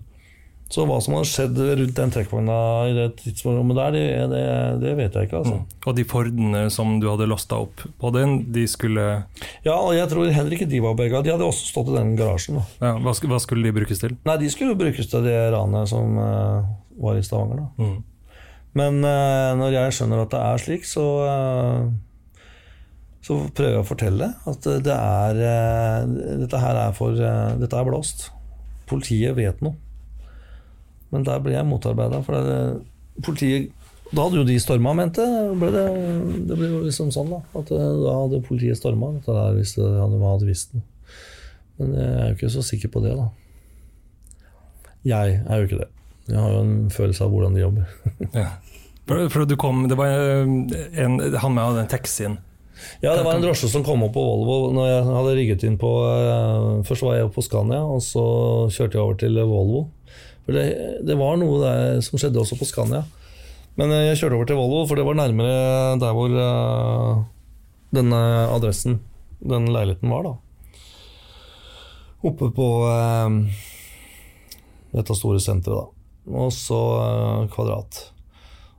Så hva som har skjedd rundt den trekkvogna i det tidsrommet der, det, det, det vet jeg ikke. altså. Og de Fordene som du hadde lasta opp på den, de skulle Ja, og jeg tror heller ikke de var begge. De hadde også stått i den garasjen. da. ja, hva, hva skulle de brukes til? Nei, de skulle brukes til det ranet som uh, var i Stavanger. da. Mm. Men uh, når jeg skjønner at det er slik, så uh, så prøver jeg å fortelle at det er Dette her er for Dette er blåst. Politiet vet noe. Men der ble jeg motarbeida, for det, politiet Da hadde jo de storma, mente ble det. Det ble jo liksom sånn, da. At eh, da hadde politiet storma. Dette der hvis de hadde, visst det. Men jeg er jo ikke så sikker på det, da. Jeg er jo ikke det. Jeg har jo en følelse av hvordan de jobber. (laughs) Ja. For, for du kom, det var eh, en, han med hadde en taxien. Ja, det var en drosje som kom opp på Volvo når jeg hadde rigget inn på eh, Først var jeg på Scania, og så kjørte jeg over til Volvo. For det, det var noe der som skjedde også på Scania. Men eh, jeg kjørte over til Volvo, for det var nærmere der hvor uh, denne adressen, den leiligheten, var. da. Oppe på uh, dette store senteret, da. Og så uh, Kvadrat.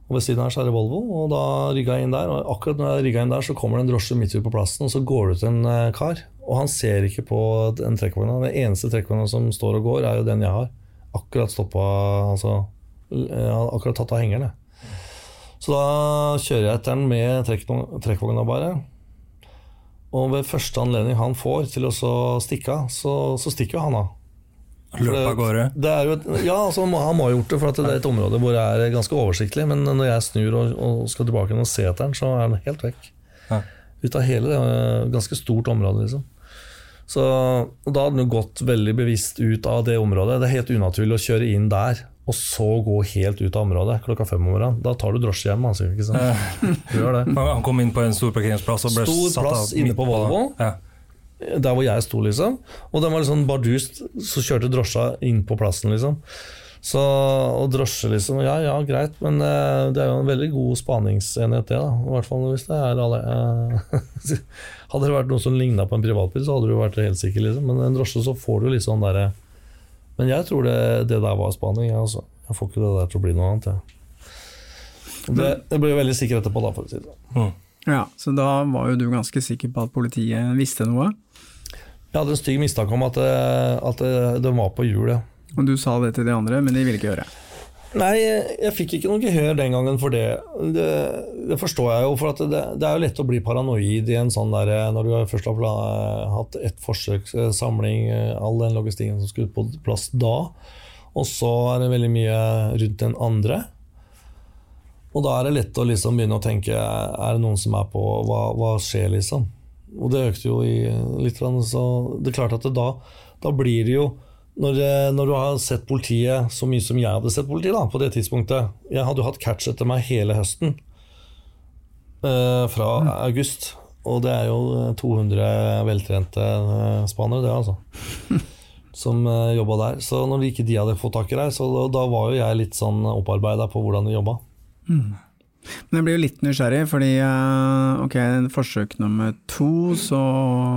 Og Ved siden her så er det Volvo, og da rigga jeg inn der. Og akkurat når jeg rygga inn der, så kommer det en drosje midt ute på plassen, og så går det ut en eh, kar. Og han ser ikke på den trekkvogna. Den eneste trekkvogna som står og går, er jo den jeg har. Akkurat stoppa Altså jeg hadde akkurat tatt av hengeren. Så da kjører jeg etter den med trekkvogna bare. Og ved første anledning han får til å stikke av, så, så stikker jo han av. Løp av gårde. Det er jo et, ja, altså, han må ha gjort det, for at det er et område hvor det er ganske oversiktlig. Men når jeg snur og, og skal tilbake og se etter den, så er den helt vekk. Ja. Ut av hele det er ganske stort området, liksom. Så og Da hadde han gått veldig bevisst ut av det området. Det er helt unaturlig å kjøre inn der, og så gå helt ut av området klokka fem om morgenen. Da tar du drosje hjem, altså. Ikke sant? Du gjør det. Han kom inn på en stor parkeringsplass og ble Stor satt plass inne på Volvo. Ja. Der hvor jeg sto, liksom. Og den var litt sånn bardust, så kjørte drosja inn på plassen, liksom. Så, og drosje, liksom. Ja ja, greit, men eh, det er jo en veldig god spaningsenhet, det. da I hvert fall hvis det er alle eh, (laughs) Hadde det vært noe som ligna på en privatbil, så hadde du vært helt sikker, liksom. Men en drosje, så får du litt sånn derre Men jeg tror det, det der var spaning, jeg, altså. Jeg får ikke det der til å bli noe annet, jeg. Det, det ble jo veldig sikker etterpå, da, for å si det sånn. Ja, Så da var jo du ganske sikker på at politiet visste noe, Jeg hadde en stygg mistanke om at, det- at det var på hjul, ja. Og du sa det til de andre, men de ville ikke høre. Nei, jeg, fikk ikke noe gehør den gangen for det. Det, det forstår jeg jo, for det, det er jo lett å bli paranoid i en sånn der Når du først har hatt ett forsøk, eh, samling, eh, all den logistikken som skulle på plass da, og så er det veldig mye rundt den andre. Og da er det lett å liksom begynne å tenke Er det noen som er på Hva, hva skjer, liksom? Og det økte jo i litt, så det er klart at da, da blir det jo når, eh, når du har sett politiet så mye som jeg hadde sett politiet da, på det tidspunktet Jeg hadde jo hatt catch etter meg hele høsten. eh, fra august Og det er jo 200 veltrente eh, spanere, det, altså. (laughs) Som uh, jobba der. Så når ikke de hadde fått tak i deg, så da, da var jo jeg litt sånn opparbeida på hvordan de jobba. Mm. Men jeg blir jo litt nysgjerrig, fordi ok, forsøk nummer to, så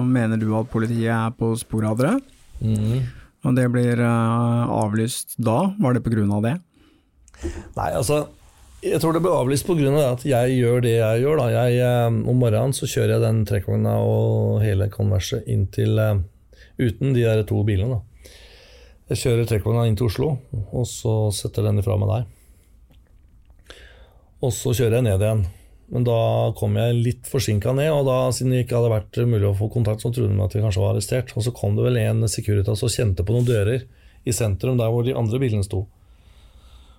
mener du at politiet er på sporet av dere. Mm. Og det blir uh, avlyst da, var det av det? Nei, altså jeg tror det ble avlyst pga. Av at jeg gjør det jeg gjør. Jeg, om morgenen så kjører jeg den trekkvogna og hele konverset inn til Uten de der to bilene. Da. Jeg kjører trekkvogna inn til Oslo, og så setter den ifra meg der. Og så kjører jeg ned igjen. Men da kom jeg litt forsinka ned, og da, siden det ikke hadde vært mulig å få kontakt, så trodde de at vi kanskje var arrestert. Og så kom det vel en Securitas og kjente på noen dører i sentrum, der hvor de andre bilene sto.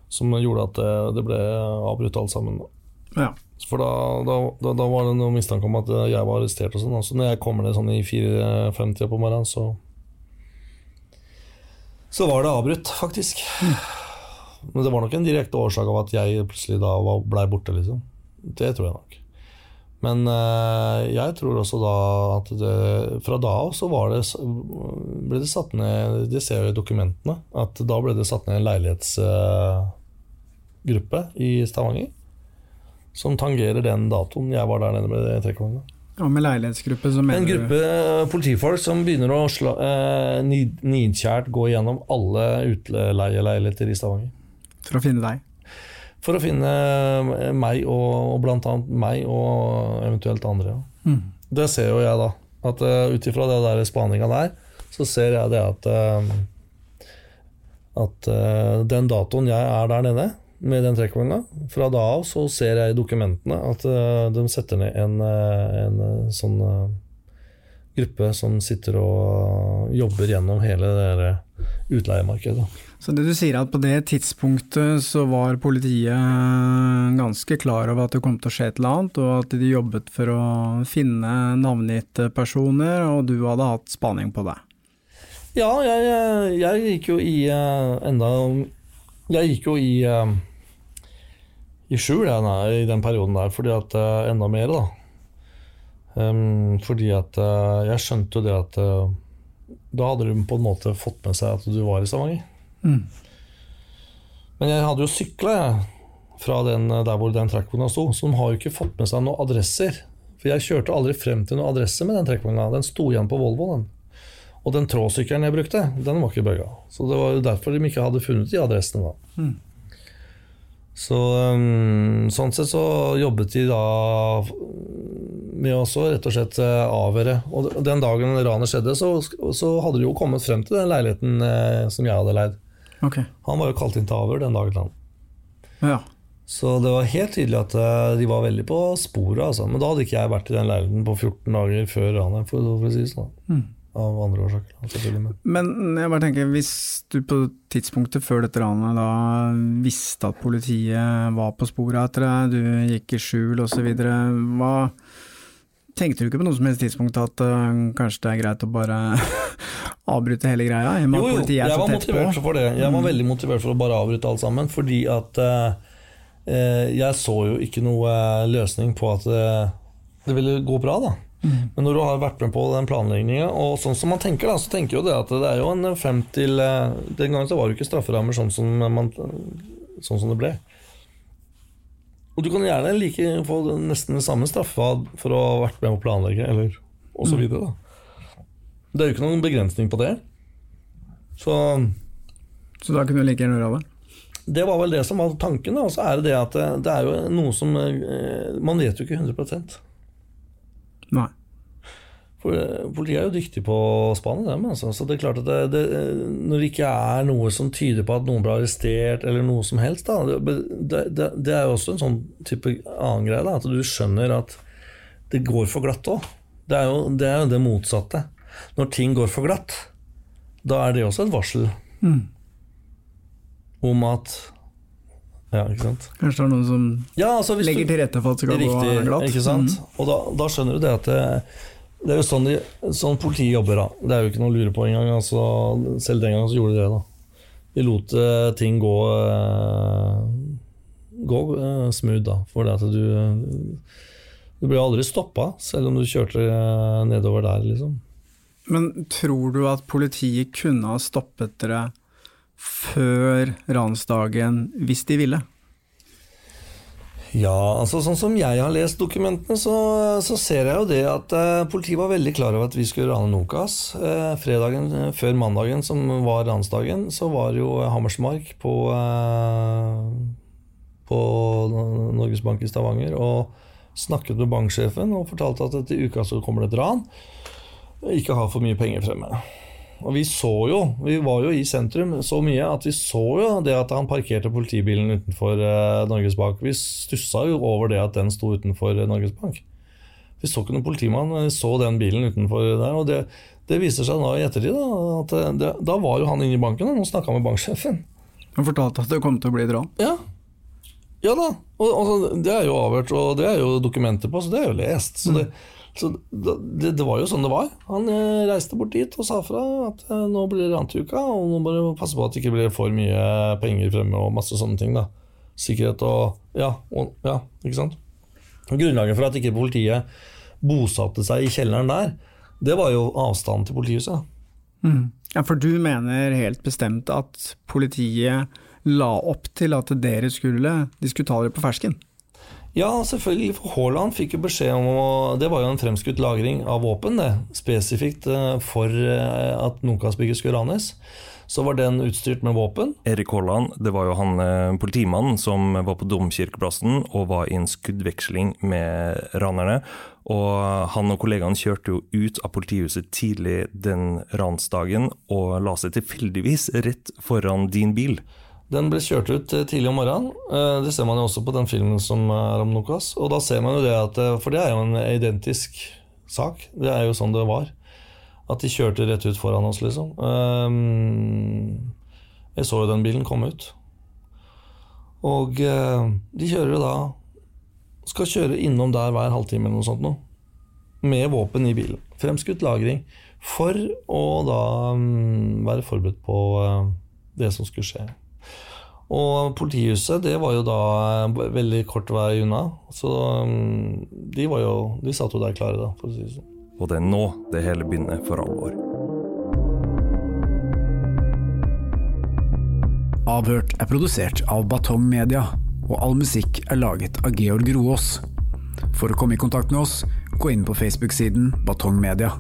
Som gjorde at det, det ble avbrutt alt sammen. Ja. For da, da, da, var det noe mistanke om at jeg var arrestert og sånn. Så når jeg kommer ned sånn i 4-5-tida på morgenen, så så var det avbrutt, faktisk. Men det var nok en direkte årsak av at jeg plutselig da blei borte, liksom. Det tror jeg nok. Men øh, jeg tror også da at det, fra da av så var det, ble det satt ned Det ser jo i dokumentene. At da ble det satt ned en leilighetsgruppe øh, i Stavanger. Som tangerer den datoen jeg var der nede med trekkvogna. Ja, med leilighetsgruppe så mener En gruppe du... politifolk som begynner å slå, eh, nidkjært gå gjennom alle utleieleiligheter i Stavanger. For å finne deg? For å finne meg, og, og blant annet meg og eventuelt andre. Mm. Det ser jo jeg, da. At uh, Ut ifra det der spaninga der, så ser jeg det at uh, At uh, den datoen jeg er der nede, med den trekkvogna. Fra da av så ser jeg i dokumentene at uh, de setter ned en, en sånn gruppe som sitter og jobber gjennom hele det utleiemarkedet. Så det du sier er at på det tidspunktet så var politiet ganske klar over at det kom til å skje et eller annet, og at de jobbet for å finne navngitte personer, og du hadde hatt spaning på det? Ja, jeg, jeg gikk jo i enda Jeg gikk jo i i skjul jeg, i den perioden der, fordi at uh, enda mer, da. Um, fordi at jeg skjønte jo det at da hadde de på en måte fått med seg at du var i Stavanger. Mm. Men jeg hadde jo sykla, fra den, der hvor den trekkvogna sto, så de har jo ikke fått med seg noen adresser. For jeg kjørte aldri frem til noen adresse med den trekkvogna. Den sto igjen på Volvo, den. Og den trådsykkelen jeg brukte, den var ikke bøyga. Så det var jo derfor de ikke hadde funnet de adressene da. Mm. Så, um, sånn sett så jobbet de da med å rett og slett avhøre. Og den dagen ranet skjedde, så, så, hadde de jo kommet frem til den leiligheten eh, som jeg hadde leid. Okay. Han var jo kalt inn til avhør den dagen. Ja. Så det var helt tydelig at de var veldig på sporet. Altså. Men da hadde ikke jeg vært i den leiligheten på 14 dager før ranet, for, for å si sånn. Mm av andre årsaker. Men jeg bare tenker, hvis du på tidspunktet før dette ranet da visste at politiet var på sporet etter deg, du gikk i skjul osv., hva Tenkte du ikke på noe som helst tidspunkt at uh, kanskje det er greit å bare avbryte hele greia? Jo, jo, jeg var motivert for det. Jeg var mm. veldig motivert for å bare avbryte alt sammen, fordi at eh, jeg så jo ikke noe løsning på at eh, det ville gå bra, da. Mm. Men når du har vært med på den planlegginga, og sånn som man tenker, da, så tenker jo det at det er jo en fem til eh, Den gangen så var det jo ikke strafferammer sånn som, man, sånn som det ble. Og du kan gjerne like, få nesten det samme straffa for å ha vært med på å planlegge, eller og så mm. Det er jo ikke noen begrensning på det. Så Så da kunne du like gjerne gjøre det? Det var vel det som var tanken. Og så er det det at det, det er jo noe som eh, Man vet jo ikke 100 Nei. For eh, Politiet er jo dyktig på å spane dem. Altså. Så det er klart at det, det, Når det ikke er noe som tyder på at noen ble arrestert, eller noe som helst, da, det, det, er jo også en sånn type annen greie. Da, at du skjønner at det går for glatt òg. Det, er jo, det er jo det motsatte. Når ting går for glatt, da er det også et varsel mm. om at ja, ikke sant? Kanskje det er noen som ja, altså legger til rette for at det skal riktig, gå glatt. Ikke sant? Mm. Og da, da, skjønner du det at det, det er jo sånn, de, sånn politiet jobber. da Det er jo ikke noe å lure på engang. Altså, selv den gangen så gjorde de det. da De lot uh, ting gå uh, Gå smooth, da. For det at du Du ble aldri stoppa, selv om du kjørte eh, nedover der, liksom. Men tror du at politiet kunne ha stoppet dere før ransdagen hvis de ville? Ja, altså sånn som jeg har lest dokumentene, så, så ser jeg jo det at eh, politiet var veldig klar over at vi skulle rane Nokas. Eh, fredagen eh, før mandagen, som var ransdagen, så var jo Hammersmark på, eh, på Norges Bank i Stavanger og snakket med banksjefen og fortalte at etter uka så kommer det et ran. Ikke ha for mye penger fremme. Og vi så jo, vi var jo i sentrum så mye at vi så jo det at han parkerte politibilen utenfor eh, Norges Bank. Vi stussa jo over det at den sto utenfor eh, Norges Bank. Vi så ikke noen politimann, vi så den bilen utenfor der. Og det, det viser seg nå i ettertid da, at eh, det, da var jo han inne i banken og snakka med banksjefen. Han fortalte at det kom til å bli et ran? Ja. Ja da, og, og det er jo avhørt, og det er jo dokumenter på, så det er jo lest. Så det, så det, det, var jo sånn det var. Han eh, reiste bort dit og sa fra at eh, nå blir det rantuka, og nå må du passe på at det ikke blir for mye penger fremme og masse sånne ting. da. Sikkerhet og ja, og, ja ikke sant. Og grunnlaget for at ikke politiet bosatte seg i kjelleren der, det var jo avstanden til politihuset. Mm. Ja, For du mener helt bestemt at politiet la opp til at dere skulle, de skulle ta dere på fersken? Ja, selvfølgelig. For Haaland fikk jo beskjed om å Det var jo en fremskutt lagring av våpen, det. Spesifikt eh, for eh, at Nokas-bygget skulle ranes. Så var den utstyrt med våpen. Erik Haaland, det var jo han eh, politimannen som var på Domkirkeplassen og var i en skuddveksling med ranerne. Og han og kollegaene kjørte jo ut av politihuset tidlig den ransdagen og la seg tilfeldigvis rett foran din bil. Den ble kjørt ut eh, tidlig om morgenen. Eh, det ser man jo også på den filmen som er om Nokas. Og da ser man jo det at eh, For det er jo en identisk sak. Det er jo sånn det var. At de kjørte rett ut foran oss, liksom. Jeg så jo den bilen komme ut. Og de kjører jo da Skal kjøre innom der hver halvtime eller noe sånt noe. Med våpen i bilen. Fremskutt lagring. For å da mm, være forberedt på det som skulle skje. Og politihuset det var jo da veldig kort vei unna. Så um, de, var jo, de satt jo der klare, da, for å si det sånn. Og det er nå det hele begynner for alvor. Avhørt er produsert av Batong Media, og all musikk er laget av Georg Roaas. For å komme i kontakt med oss, gå inn på Facebook-siden Batong Media.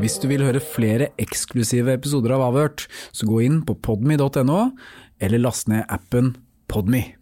Hvis du vil høre flere eksklusive episoder av Avhørt, så gå inn på podme.no, eller last ned appen Podme.